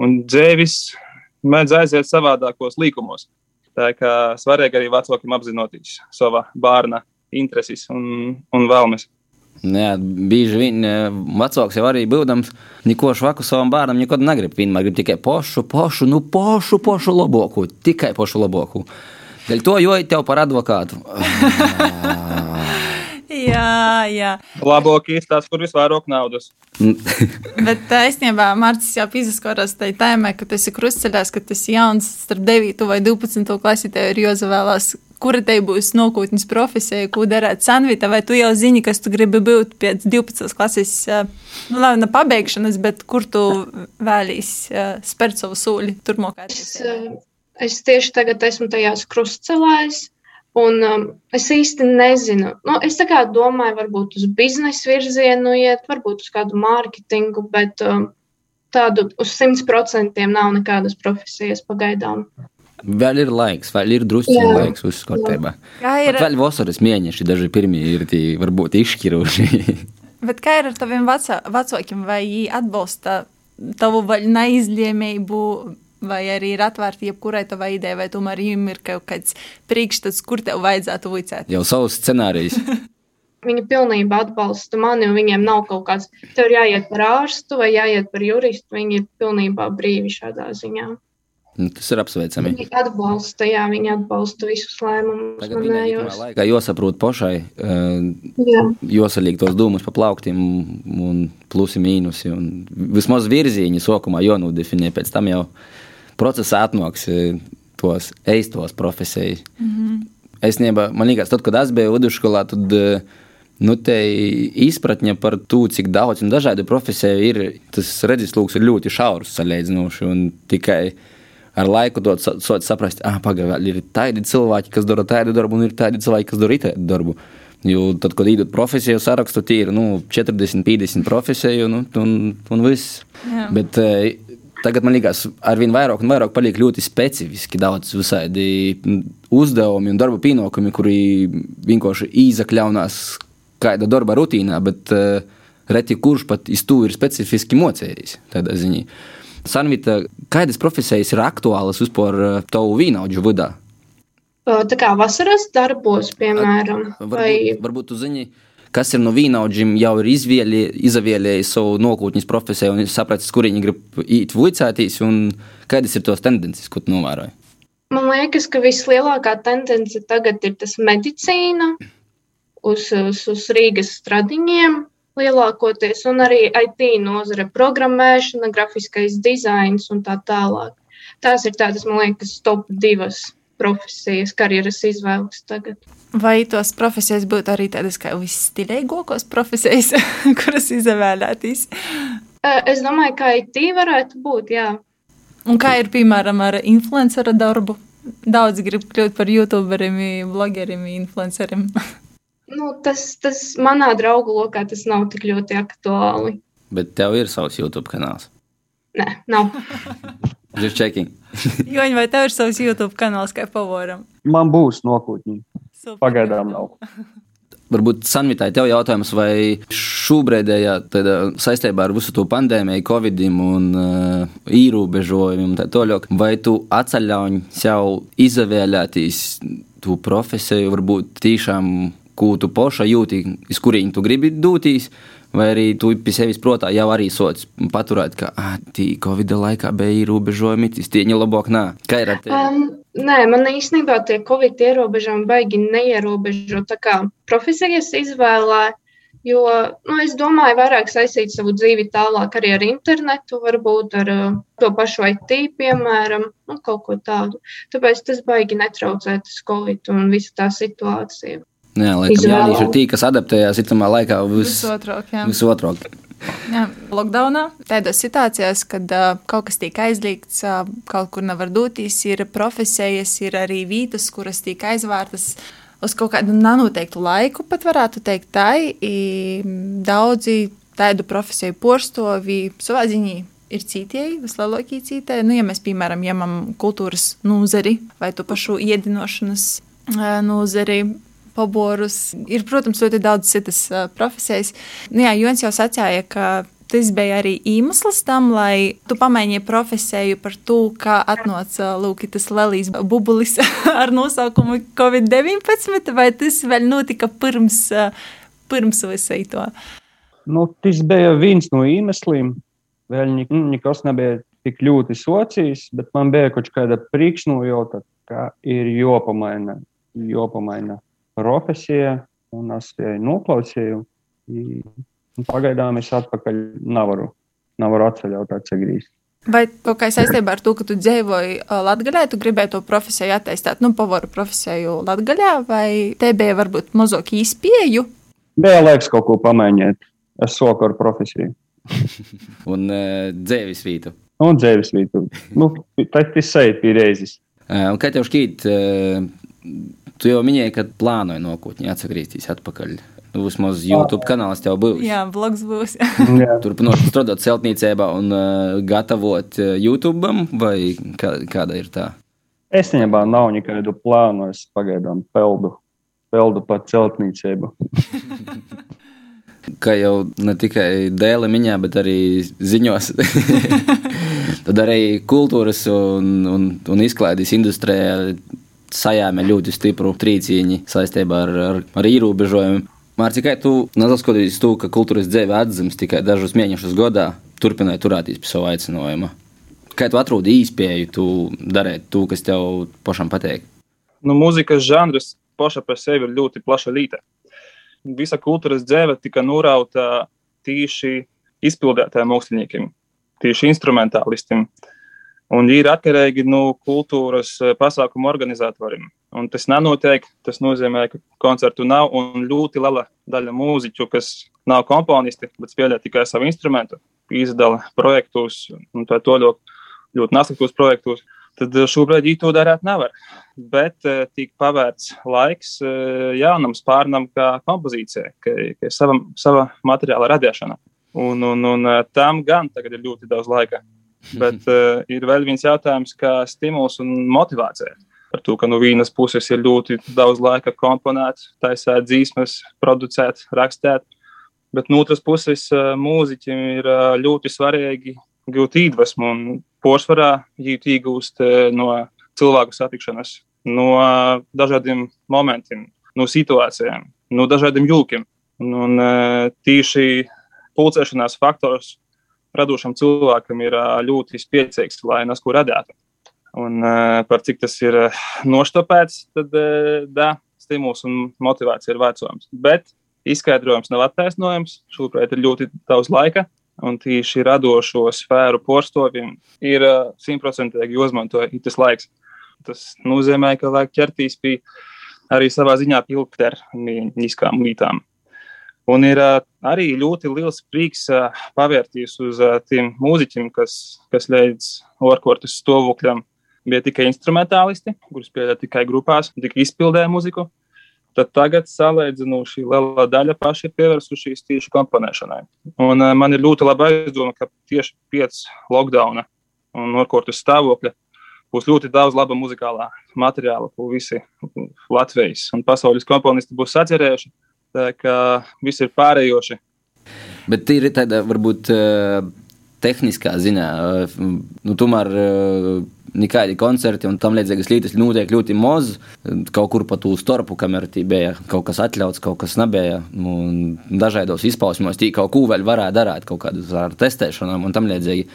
Un dzēvis mēdz aiziet savādākos līkumos. Tā kā svarīgi arī vecākiem apzināties sava bērna intereses un, un vēlmes. Jā, bieži vien vecāks jau arī būdams, neko švaku savam bērnam nekad negrib. Vienmēr grib tikai pošu, pošu, nu pošu, pošu labāku, tikai pošu labāku. Dēļ to joju tev par advokātu. Jā, jā. Labāk īstās, kur visvairāk naudas. Bet taisnībā Mārcis jau izsakās tajā tēmā, ka tas ir krustceļās, ka tas jauns starp 9 vai 12 klasi, tev ir jāzavēlās, kura te būs nākotnes profesija, ko darīt Sanvita, vai tu jau zini, kas tu gribi būt pēc 12 klases, nu, labi, ne pabeigšanas, bet kur tu vēlīs spērt savu sūli turmākā attīstībā? Es, es tieši tagad esmu tajās krustcelēs. Un um, es īsti nezinu. Nu, es domāju, varbūt uz biznesa virzienu iet, varbūt uz kādu mārketingu, bet um, tādu uz 100% nav nekādas profesijas pagaidām. Vēl ir laiks, vēl ir drusku laiks uzskatībā. Ir... Vēl vasaras mēneši, daži pirmie ir tie varbūt izšķiroši. Bet kā ir ar taviem vecākiem, vai viņi atbalsta tavu neizlēmību? Vai arī ir atvērti jebkurai tavai idejai, vai tomēr viņam ir kaut kāds priekšstats, kur tev vajadzētu vicēt? Jau savus scenārijus. Viņi pilnībā atbalsta mani, un viņiem nav kaut kāds, tev ir jāiet par ārstu vai jāiet par juristu. Viņi ir pilnībā brīvi šādā ziņā. Nu, tas ir apsveicami. Viņi atbalsta, jā, viņi atbalsta visus lēmumus. Tagad laikā jāsaprot pašai, jā. jāsaliek tos dūmus pa plauktiem un plusi mīnusi. Un vismaz virzieni sokumā jānodefinē, pēc tam jau procesā atnāks e, tos eistos profesijas. Mm -hmm. Es nebā, man liekas, tad, kad es biju vidusskolā, tad e, nu, izpratne par to, cik daudz un dažādu profesiju ir, tas redzeslūks ir ļoti šaurs salīdzinoši. Tikai ar laiku to sot saprast, ah, pagaidi, ir tādi cilvēki, kas dara tādu darbu, un ir tādi cilvēki, kas dara tādu darbu. Jo tad, kad iedod profesiju sarakstu, tie ir nu, 40, 50 profesiju nu, un, un viss. Jā. Bet eh, tagad man liekas, ar vien vairāk un vairāk paliek ļoti specifiski daudz visādi uzdevumi un darba pienākumi, kuri vienkārši izakļaunās kāda darba rutīnā, bet uh, reti kurš pat iz to ir specifiski mocējis. Sanvita, kādas profesijas ir aktuālas vispār eh, tavu vīnaudžu vidā? Tā kā vasaras darbos, piemēram, Varbūt, vai varbūt tu zini, kas ir no vīnaudžiem jau ir izvēlē, izvēlējis savu nākotnes profesiju un sapratis, kur viņi grib iet vicēties un kādas ir tos tendences, ko tu novēroji. man liekas, ka vislielākā tendence tagad ir tas medicīna uz, uz, uz Rīgas stradiņiem lielākoties, un arī IT nozare, programmēšana, grafiskais dizains un tā tālāk. Tās ir tādas, man liekas, top divas profesijas, karjeras izvēles tagad. Vai tos profesijas būtu arī tādas kā visstilīgākās profesijas, kuras izvēlēties? Eh, Es domāju, ka IT varētu būt, jā. Un kā ir piemēram ar influenceru darbu? Daudz grib kļūt par youtuberiem, blogeriem, influenceriem. Nu, tas, tas manā draugu lokā tas nav tik ļoti aktuāli. Bet tev ir savs YouTube kanāls. Nē, nav. Just checking. Joņ, vai tev ir savs YouTube kanāls kā pavoram? Man būs nokūtņi. Super. Pagaidām nav. Varbūt Sanvitai tev jautājums, vai šobrīdējā saistībā ar visu to pandēmiju, covid un uh, ierobežojumiem, tā tālāk, vai tu atceļauj sev izvēlēties tu profesiju, varbūt tiešām, ko tu poša jūti, iz kurien tu gribi doties, vai arī tu pie sevis protā jau arī sots paturēt, ka, ah, tī covid laikā bija ierobežojumi, tas tie labāk nā. Kā ir ar tevi? Um, nē, man īstenībā tie Covid ierobežojumi baigi neierobežo. Tā kā profesijas izvēlē, jo nu, es domāju, vairāk saistīt savu dzīvi tālāk arī ar internetu, varbūt ar uh, to pašu IT, piemēram, nu, kaut ko tādu. Tāpēc tas baigi netraucē tas Covid un visa tā situācija. Jā, laikam jaunieši ir tie, kas adaptējās itamā laikā vis, Visotrāk, jā. visotrāk. Jā, lockdownā, tādos situācijās, kad uh, kaut kas tiek aizliegts, uh, kaut kur nevar doties, ir profesijas, ir arī vietas, kuras tiek aizvērtas uz kaut kādu nenoteiktu laiku, pat varētu teikt, tā ir daudzi tādu profesiju porstovi savā ziņā. Ir citēji, vislielākie citēji. Nu, ja mēs, piemēram, ņemam kultūras nozari vai to pašu iedinošanas nozari, poborus. Ir, protams, ļoti daudz citas profesijas. Nu, jā, Jons jau sacīja, ka tas bija arī iemesls tam, lai tu pamainīji profesiju par to, kā atnāca tas Lelijas bubulis ar nosaukumu Covid-19, vai tas vēl notika pirms, pirms visai to? Nu, tas bija viens no iemesliem. Vēl nekas nebija tik ļoti socijas, bet man bija kaut kāda priekšnojauta, ka ir jopamaina, jopamaina profesija, un es viņai noklausīju. Un Pagaidām es atpakaļ nevaru, nevaru atceļot atceļot. Vai kaut kā saistībā ar to, ka tu dzīvoji Latvijā, tu gribēji to profesiju attīstīt, nu, pavaru profesiju Latvijā, vai te bija varbūt mazāk īspēju? Bija laiks kaut ko pamēģināt. Es soku ar profesiju. Un uh, dzēvis vītu. Un dzīves vietu. Nu, tas ir sajūta pie reizes. Uh, un kā tev šķiet, uh, tu jau minēji, ka plānoji nokūtņi atgriezties atpakaļ. Nu, vismaz YouTube kanāls tev būs. Jā, blogs būs. Turpinot strādāt celtniecībā un uh, gatavot uh, YouTube, vai kā, kāda ir tā? Es viņam nav nekādu plānu. Es pagaidām peldu, peldu pa celtniecību. Kā jau ne tikai dēle miņā, bet arī ziņos. Tad arī kultūras un, un, un izklaides industrijā sajāme ļoti stipru trīcīņu saistībā ar, ar, ar ierobežojumiem. Mārcis, kā tu neskatoties to, ka kultūras dzīve atzīmes tikai dažus mēnešus gadā, turpināji turēties pie sava aicinājuma? Kā tu atrodi īspēju tu darīt to, kas tev pašam patīk? Nu, mūzikas žanrs paša par sevi ir ļoti plaša līta. Visa kultūras dzīve tika norauta tieši izpildētājiem māksliniekiem, tieši instrumentālistiem. Un ir atkarīgi no kultūras eh, pasākumu organizatoriem. Un tas nenotiek. Tas nozīmē, ka koncertu nav un ļoti liela daļa mūziķu, kas nav komponisti, bet spēlē tikai savu instrumentu, izdala projektus un tā toļok ļoti nesaktos projektus. tad šobrīd viņi to darīt nevar. Bet tika pavērts laiks jaunam spārnam, kā kompozīcijai, kā, kā sava, sava materiāla radīšana. Un, un, un tam gan tagad ir ļoti daudz laika. Bet uh, ir vēl viens jautājums, kā stimuls un motivācija. Par to, ka no vienas puses ir ļoti daudz laika komponēt, taisīt dzīsmes, producēt, rakstīt. Bet no otras puses, uh, mūziķim ir uh, ļoti svarīgi gūt iedvesmu un porcelāna iegūst no cilvēku satikšanas, no dažādiem momentiem, no situācijām, no dažādiem jūkiem. Un, un tieši pulcēšanās faktors radošam cilvēkam ir ļoti spēcīgs, lai nes ko radētu. Un par cik tas ir noštopēts, tad da, stimuls un motivācija ir vecojams. Bet izskaidrojums nav attaisnojams. Šobrīd ir ļoti daudz laika, un tieši radošo sfēru porstoviem ir simtprocentīgi jāizmanto tas laiks. Tas nozīmē, ka vajag ķerties pie arī savā ziņā ilgtermiņiskām lietām. Un ir arī ļoti liels prieks pavērties uz tiem mūziķiem, kas, kas līdz orkortas stāvokļam bija tikai instrumentālisti, kurus spēlēja tikai grupās, tikai izpildīja muziku. Tad tagad salīdzinoši liela daļa paši ir pievērsušies tieši komponēšanai. Un man ir ļoti laba aizdomā, ka tieši pēc lockdowna un orkortas stāvokļa būs ļoti daudz laba muzikālā materiāla, ko visi Latvijas un pasaules komponisti būs sacerējuši. Tā kā viss ir pārējoši. Bet ir tāda varbūt tehniskā ziņā, nu, tomēr nekādi koncerti un tam līdzīgas lietas notiek ļoti maz. Kaut kur pa tū starpu, kamēr tī bija kaut kas atļauts, kaut kas nebija. Nu, dažādos izpausmos tī kaut ko vēl varētu darīt, kaut kādus ar testēšanām un tam līdzīgi.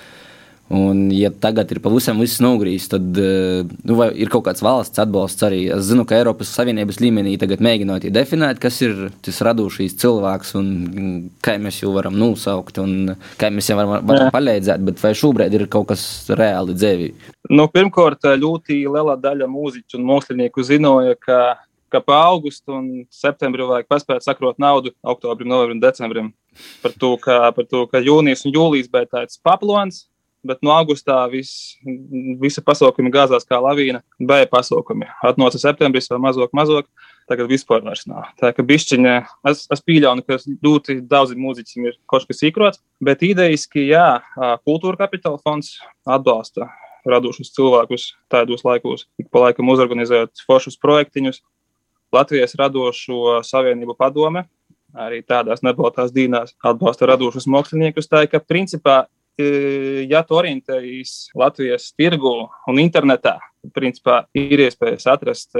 Un, ja tagad ir pavisam viss nogrīzts, tad eh, nu, ir kaut kāds valsts atbalsts arī. Es zinu, ka Eiropas Savienības līmenī tagad mēģinot definēt, kas ir tas radošais cilvēks un kā mēs jau varam nosaukt un kā mēs jau varam, varam palīdzēt. Bet vai šobrīd ir kaut kas reāli dzīvi? Nu, pirmkārt, ļoti liela daļa mūziķu un mākslinieku zināja, ka ka pa augustu un septembri vajag paspēt sakrot naudu oktobrim, novembrim, decembrim. Par to, ka, par to, ka jūnijas un jūlijas bija tāds paplons, bet no augustā viss, visi pasaukumi gāzās kā lavīna. Bija pasaukumi. Atnāca septembris, vēl mazāk, mazāk. Tagad vispār vairs nav. Tā kā bišķiņa, es, es pieļauju, ka ļoti daudziem mūziķiem ir kaut kas īkrots, bet idejiski, jā, kultūra kapitāla fonds atbalsta radošus cilvēkus tādos laikos, ik pa laikam uzorganizējot foršus projektiņus. Latvijas radošo savienību padome arī tādās nebaltās dīnās atbalsta radošus māksliniekus. Tā ka, principā, ja tu orientējies Latvijas tirgu un internetā, tad principā ir iespējas atrast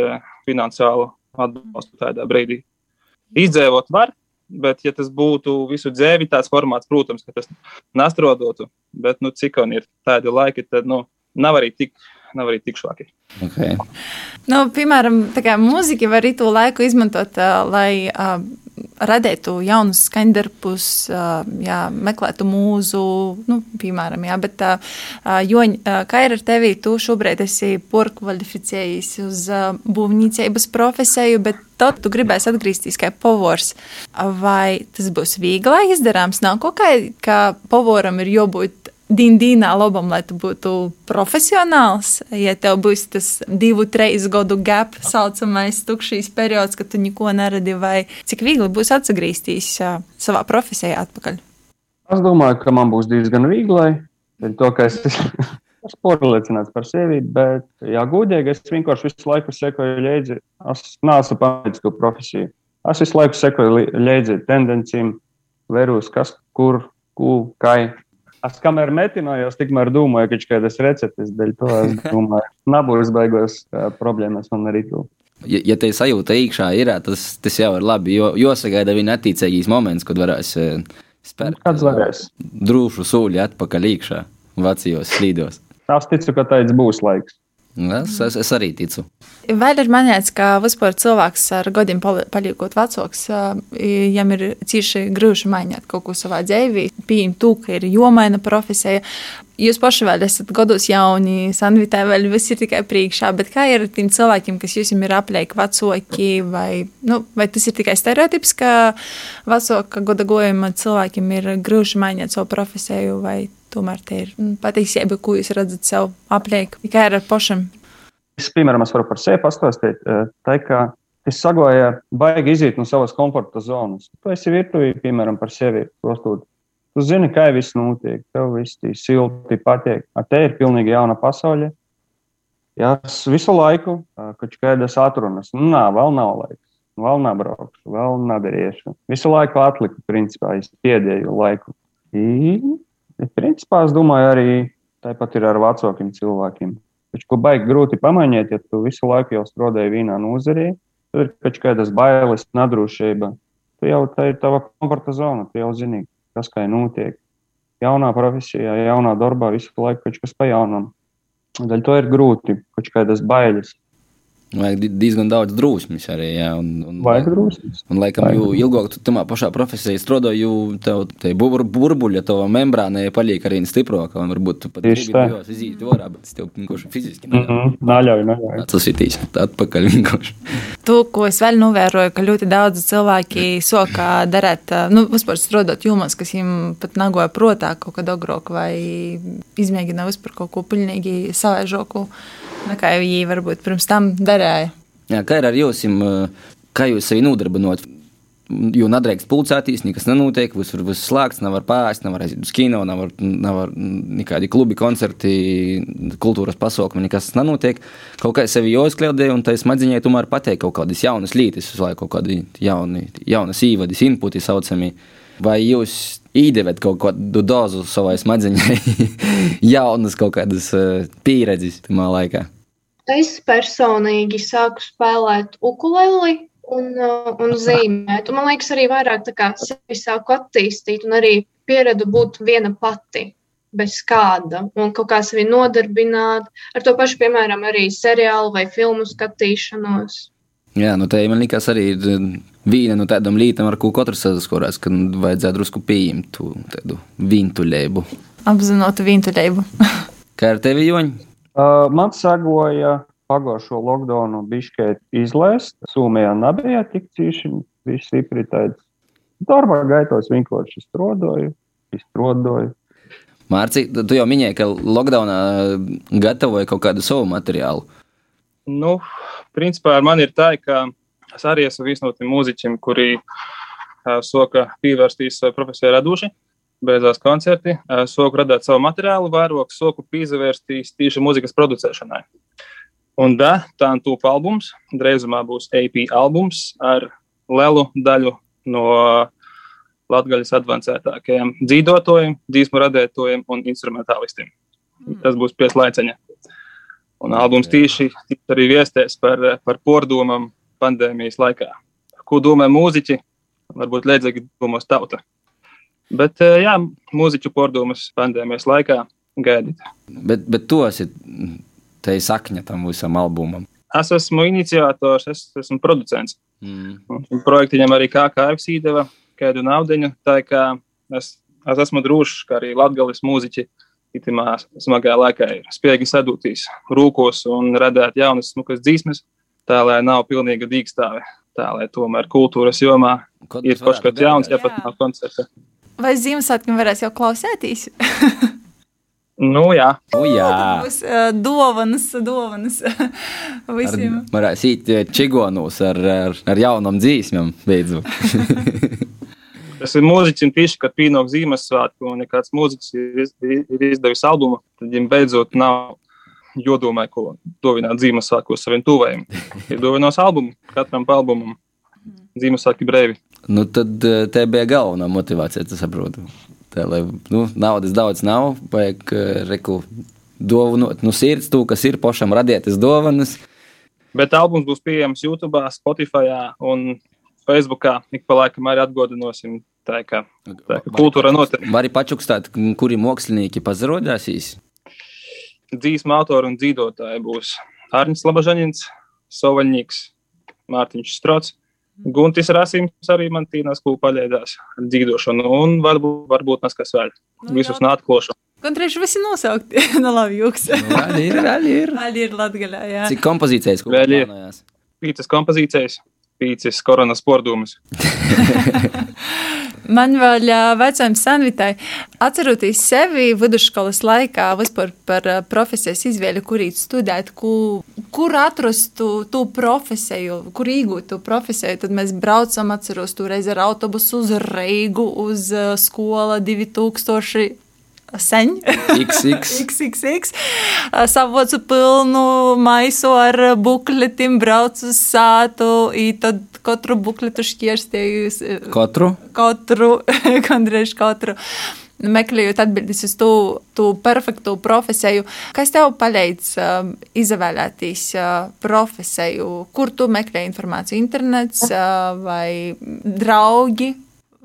finansiālu atbalstu tādā brīdī. Izdzēvot var, bet, ja tas būtu visu dzēvi, tāds formāts, protams, ka tas nastrodotu, bet, nu, cik un ir tādi laiki, tad, nu, nav arī tik, nav arī tik švaki. Okay. Nu, piemēram, mūziķi var arī to laiku izmantot, uh, lai uh, radītu jaunus skaņdarbus, jā, meklētu mūzu, nu, piemēram, jā, bet, Joņ, kā ir ar tevi, tu šobrīd esi porkvalificējis uz būvniecības profesiju, bet tad tu gribēsi atgriezties kā povors. Vai tas būs viegli izdarāms? Nav kaut kā, ka povoram ir jābūt dīnā labam, lai tu būtu profesionāls. Ja tev būs tas divu, trīs gadu gap, saucamais tukšīs periods, kad tu neko neradi, vai cik viegli būs atgriezties savā profesijā atpakaļ? Es domāju, ka man būs diezgan viegli. To, ka es esmu pārliecināts par sevi, bet, ja gudīgi, es vienkārši visu laiku sekoju līdzi. Es neesmu pametis to profesiju. Es visu laiku sekoju līdzi tendencēm, vērus, kas, kur, ko, kā. Es kamēr metinājos, tikmēr domāju, ka kādas receptes dēļ to es domāju, nebūs baigos problēmas man arī tu. Ja, ja te sajūta iekšā ir, tas, tas jau ir labi, jo, jo sagaida viņa attīcīgīs moments, kad varēs spērt. Kāds varēs? Drūšu sūļi atpakaļ iekšā, vecajos slīdos. Es ticu, ka tāds būs laiks. Es, es, es arī ticu. Vēl ir manīts, ka vispār cilvēks ar gadiem paliekot vecāks, viņam ir cieši grūti mainīt kaut ko savā dzīvē, pieņemt to, ka ir jomaina profesija. Jūs paši vēl esat gados jauni, Sanvitē vēl viss ir tikai priekšā, bet kā ir ar tiem cilvēkiem, kas jums ir aplieki vecāki, vai, nu, vai tas ir tikai stereotips, ka vecāka gada gojuma cilvēkiem ir grūti mainīt savu profesiju, vai tomēr tie ir mm, patiesība, ko jūs redzat sev apliek. Ir ar pašam? Es, piemēram, es varu par sevi pastāstīt. eh, Tā kā es sagoju, baigi iziet no savas komforta zonas. Tu esi virtuvī, piemēram, par sevi prostot. Tu zini, kā viss notiek, tev viss tī silti patīk. Te ir pilnīgi jauna pasaule. Jā, es visu laiku, kaut kādas atrunas, nu, nā, vēl nav laiks, vēl nebraukšu, vēl nedarīšu. Visu laiku atliku, principā, es piedēju laiku. I, principā, es domāju, arī tāpat ir ar vecākiem cilvēkiem. Taču, ko baigi grūti pamainīt, ja tu visu laiku jau strādāji vienā nozarī, tad ir kaut kādas bailes, nedrošība. Tu jau tā ir tava komforta zona, tu jau zini, kas kā notiek. Jaunā profesijā, jaunā darbā visu laiku kaut kas pa jaunam. Daļai to ir grūti, kaut kādas bailes. Vajag di- diezgan daudz drūsmas arī. Jā, un, un, Vajag drusmas. Un, laikam, jo ilgāk tu tajā pašā profesijā strādā, jo tev tā bur, burbuļa, tava membrāna paliek arī stiprāka. Un varbūt tu pat gribi tā. bijos iziet ārā, bet es tev vienkārši fiziski Mm -hmm. Naļauj, naļauj. atsasitīs atpakaļ vienkārši. To, ko es vēl novēroju, ka ļoti daudz cilvēki soka darīt, ā, nu, vispār strādāt jomās, kas viņiem pat nagoja protā kaut kādu agrāk, vai izmēģina vispār kaut ko pilnīgi savaižoku, nekā viņi varbūt pirms tam darīja. Jā, kā ir ar jums, kā jūs sevi nodarbinot? Jo nedrīkst pulcēties, nekas nenotiek, visur viss slēgts, nevar pāriest, nevar aiziet uz kino, nevar, nevar nekādi klubi, koncerti, kultūras pasākumi, nekas nenotiek. Kaut kā sevi jāizkliedē, un tā smadzenē tomēr pateikt kaut kādas jaunas lietas, visu laiku kaut kādi jauni, jaunas īvadis, inputi saucami. Vai jūs īdevat kaut kādu dozu savai smadzenei, jaunas kaut kādas pieredzes tajā laikā? Es personīgi sāku spēlēt ukuleli un, uh, un zīmēt. Un man liekas, arī vairāk tā kā sevi sāku attīstīt un arī pieredu būt viena pati. Bez kāda, un kaut kā sevi nodarbināt ar to pašu, piemēram, arī seriālu vai filmu skatīšanos. Jā, nu tā man liekas arī ir eh, viena no tādām lietām, ar ko katrs saskarās, ka vajadzētu drusku pieņemt to tādu vintuļēbu. Apzinātu vientuļību. Kā ar tevi, Joņ? Uh, man sagoja pagājušo lockdownu bišķēt izlēst. Somijā nebija tik cīši, viss stipri tāds. Darbā gaitos vienkārši strodoju, izstrodoju. Mārci, tu jau minēji, ka lockdownā gatavoji kaut kādu savu materiālu. Nu, principā ar mani ir tā, ka es arī esmu viens no tiem mūziķiem, kuri uh, soka pievērstīs savai profesijai radoši. Beidzās koncerti, uh, soku radīt savu materiālu, vairāk soku pievērstīs tieši mūzikas producēšanai. Un da, tā un tūp albums, drīzumā būs AP albums ar lielu daļu no latgaļas advancētākajiem dzīvotājiem, dzīsmu radētājiem un instrumentālistiem. Tas būs pieslēdziņa. Un albums tieši, tieši arī viestēs par, par pordomām pandēmijas laikā. Ko domā mūziķi? Varbūt līdzīgi domās tauta. Bet eh, jā, mūziķu pordomas pandēmijas laikā gaidīt. Bet, bet tu esi te sakņa tam visam albumam. Es esmu iniciators, es esmu producents. Mm. Un projektiņam arī KKF iedeva kādu naudu. Tā kā es, es esmu drošs, ka arī latgales mūziķi itimā smagā laikā ir spējīgi sadūtīs rūkos un radīt jaunas smukas dzīsmes, tā lai nav pilnīga dīkstāve. Tā lai tomēr kultūras jomā Ko ir kaut kas jauns, ja pat nav koncerta. Vai Ziemassvētkiem varēs jau klausēties? Nu jā, O, jā, Būs uh, dovanas ar, visiem. varēs īt čigonos ar, ar, ar jaunam dzīsmam beidzot. tas ir mūziķis, tieši, kad pienāk Ziemassvētku un ja kāds mūziķis ir, iz- ir izdevis albumu, tad viņam beidzot nav jodomā, ko dovināt Ziemassvētku saviem tuvējiem. Ir dovinos albumu, katram albumam. Ziemassvētki brīvi. Nu, tad eh, te bija galvenā motivācija, tas saprotu. Tā, lai, nu, naudas daudz nav, vajag eh, reku dāvinot no sirds to, kas ir pašam radītas dāvanas. Bet albums būs pieejams YouTube, Spotify un Facebook. Ik pa laikam arī atgādināsim. Tā kā, tā kā kultūra notiek. Var arī pačukstāt, kuri mākslinieki pazarodāsīs. Dzīves autori un dzīvotāji būs Arnēs Labažanins, Sovaņģis, Mārtiņš Strots. Guntis Rasims arī man tīnās kopā paļēdās ar dzīvošanu, un varbūt, varbūt nes kas vēl. Nu, Visus jā. nāklošu. Gandrīz visi nosaukti. no labi, jūks. Vēl ir, vēl ir. Vēl ir Latgaļā, jā. Cik kompozīcijas kopā Vēl ir. plānojās? Pīcis kompozīcijas, pīcis koronas pordumus. Man vēl vecajam Sanvitai, atceroties sevi vidusskolas laikā, vispār par profesijas izvēli, kur īt studēt, kur, kur atrast to profesiju, kur iegūt to profesiju, tad mēs braucam, atceros, tur reiz ar autobusu uz Reigu, uz skola 2000 sen. XX. XXX. Savocu pilnu maisu ar bukletiem, braucu uz sātu, un tad katru bukletu šķirstīju. Katru? Katru, gandrīz katru. Meklējot atbildes uz to, to perfektu profesiju, kas tev palīdz uh, izvēlēties uh, profesiju, kur tu meklē informāciju, internets uh, vai draugi,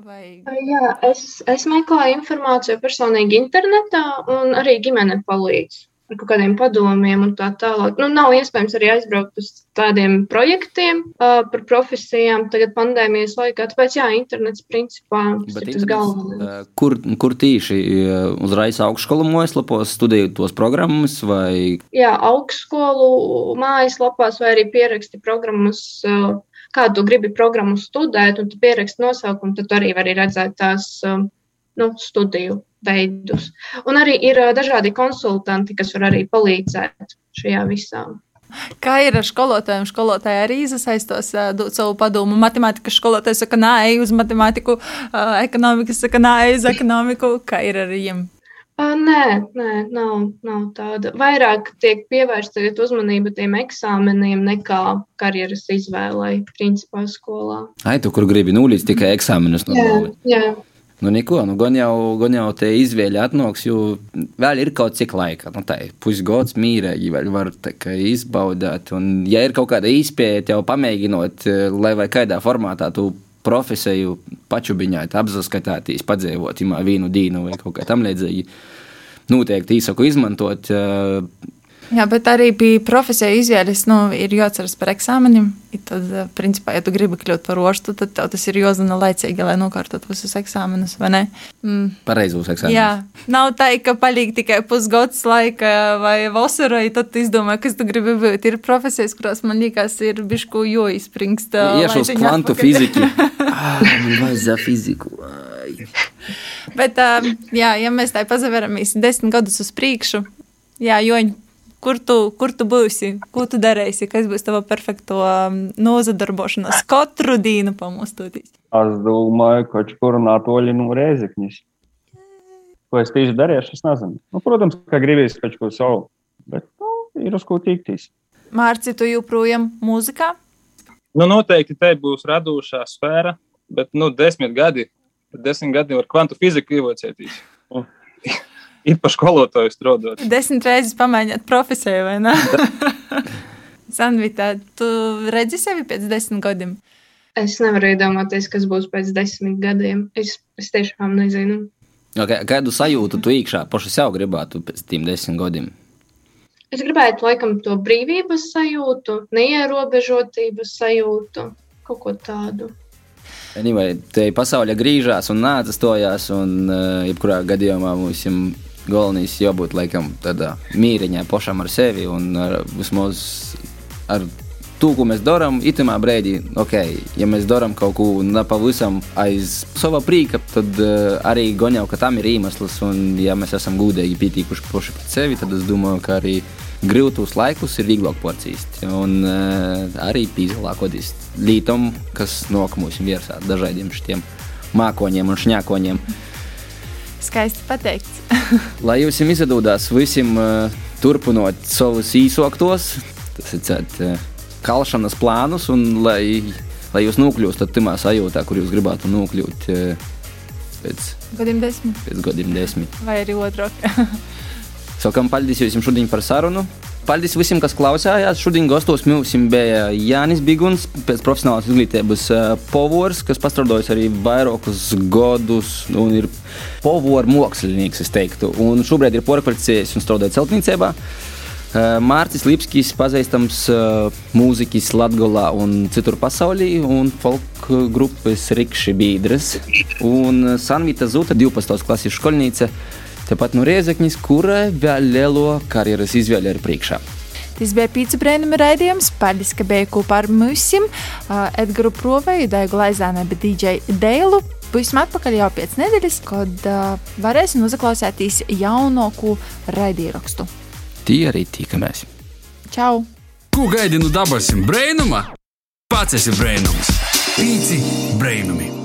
Vai... Jā, es, es meklēju informāciju personīgi internetā, un arī ģimene palīdz ar kaut kādiem padomiem un tā tālāk. Nu, nav iespējams arī aizbraukt uz tādiem projektiem uh, par profesijām tagad pandēmijas laikā. Tāpēc, jā, internets principā Bet ir tas galvenais. Kur, kur tīši uzreiz augšskolu mājaslapos studēju tos programmas vai? Jā, augšskolu mājaslapās vai arī pieraksti programmas. Uh, kādu gribi programmu studēt, un tu pieraksti nosaukumu, tad arī vari redzēt tās um, nu, studiju veidus. Un arī ir uh, dažādi konsultanti, kas var arī palīdzēt šajā visā. Kā ir ar skolotājiem? Skolotāji arī iesaistos, uh, dod savu padomu. Matemātikas skolotājs saka, nē, ej uz matemātiku, uh, ekonomikas saka, nē, ej uz ekonomiku. Kā ir ar viņiem? Nē, nē nav, nav tāda. Vairāk tiek pievērsta uzmanība tiem eksāmeniem nekā karjeras izvēlei, principā, skolā. Ai, tu kur gribi nulīt tikai eksāmenus no jā, jā. Nu, neko, nu, gan jau, gan jau te izvēle atnāks, jo vēl ir kaut cik laika. Nu, tā ir pusgads mīrēji, vēl var izbaudīt. Un, ja ir kaut kāda izpēja, jau pamēģinot, lai vai kādā formātā tu profesiju pačubiņāt, apskatīties, padzīvot, imā vīnu dīnu vai kaut kā tam līdzīgi. Noteikti īsaku izmantot. Jā, bet arī bija profesija izvēles, nu, ir jāatceras par eksāmeniem. Tad, principā, ja tu gribi kļūt par orstu, tad tev tas ir jāzina laicīgi, lai nokārtot visus eksāmenus? Mm. Pareizos eksāmenus. Jā, nav tā, ka paliek tikai pusgads laika vai vasara, tad tu izdomā, kas tu gribi būt. Ir profesijas, kurās man liekas, ir bišku joizspringst. Iešu uz kvantu fiziki. ah, man vajadzēja fiziku. Bet, jā, ja mēs tā pazaveramies desmit gadus uz priekšu, jā, joņi kur tu, kur tu būsi, ko tu darīsi, kas būs tava perfekto um, nozadarbošanās katru dienu pamostoties? Es domāju, ka kur nātoļi no rēzekņas. Ko es tieši darīšu, es nezinu. Nu, protams, ka gribēs kaut ko savu, bet nu, ir uz ko tikties. Mārci, tu joprojām mūzikā? Nu, noteikti te būs radošā sfēra, bet nu, desmit gadi, desmit gadi var kvantu fiziku ievocēties. Ir pa skolotāju strādāt. Desmit reizes pamēģināt profesiju, vai ne? Sandvita, tu redzi sevi pēc desmit gadiem? Es nevaru iedomāties, kas būs pēc desmit gadiem. Es, es tiešām nezinu. Okay, kādu sajūtu tu iekšā paši sev gribētu pēc tiem desmit gadiem? Es gribētu, laikam, to brīvības sajūtu, neierobežotības sajūtu, kaut ko tādu. Anyway, te pasaule grīžās un nāca stojās, un uh, jebkurā gadījumā mums ir galvenais jābūt laikam tādā mīriņā pašam ar sevi un ar, vismaz ar to, ko mēs darām, itamā brīdī, ok, ja mēs darām kaut ko nepavisam aiz sava prīka, tad uh, arī goņau, ka tam ir iemesls, un ja mēs esam gudīgi pietīkuši paši pret sevi, tad es domāju, ka arī grūtos laikus ir vieglāk porcīst, un uh, arī pīzlākoties lītam, kas nok mums virsā dažādiem šitiem mākoņiem un šņākoņiem. Skaisti pateikts. Lai jums izdodas visiem uh, turpinot savus īsoktos, tas ir cēt, uh, kalšanas plānus, un lai, lai jūs nokļūstat tajā sajūtā, kur jūs gribētu nokļūt uh, pēc gadiem desmit. Pēc gadiem desmit. Vai arī otrāk. Sakām, paldies jums šodien par sarunu. Paldies visiem, kas klausījās. Šodien gastos mums bija Jānis Biguns, pēc profesionālās izglītības povors, kas pastrādājis arī vairākus gadus un ir povoru mākslinieks, es teiktu. Un šobrīd ir porkvalicijies un strādāja celtniecībā. Mārcis Lipskis, pazīstams mūziķis Latvijā un citur pasaulī, un folk grupas Rikšķi Bīdras. Un Sanvita Zuta, 12. klases skolnīca Tepat no nu Riezeknis, kurai vēl lielo karjeras izvēli ir priekšā. Tas bija pīcis brēnuma raidījums. Paldies, ka bijāt kopā ar mums, Edgars Proveju, Daigu Laizānu, bet DJ Dēlu. Būsim atpakaļ jau pēc nedēļas, kad uh, varēsim uzaklausīties jaunāko raidījumu. Tī arī tikamies. Čau! Ko gaidi no dabasim brēnuma? Pats esi brēnums! Pīci brēnumi!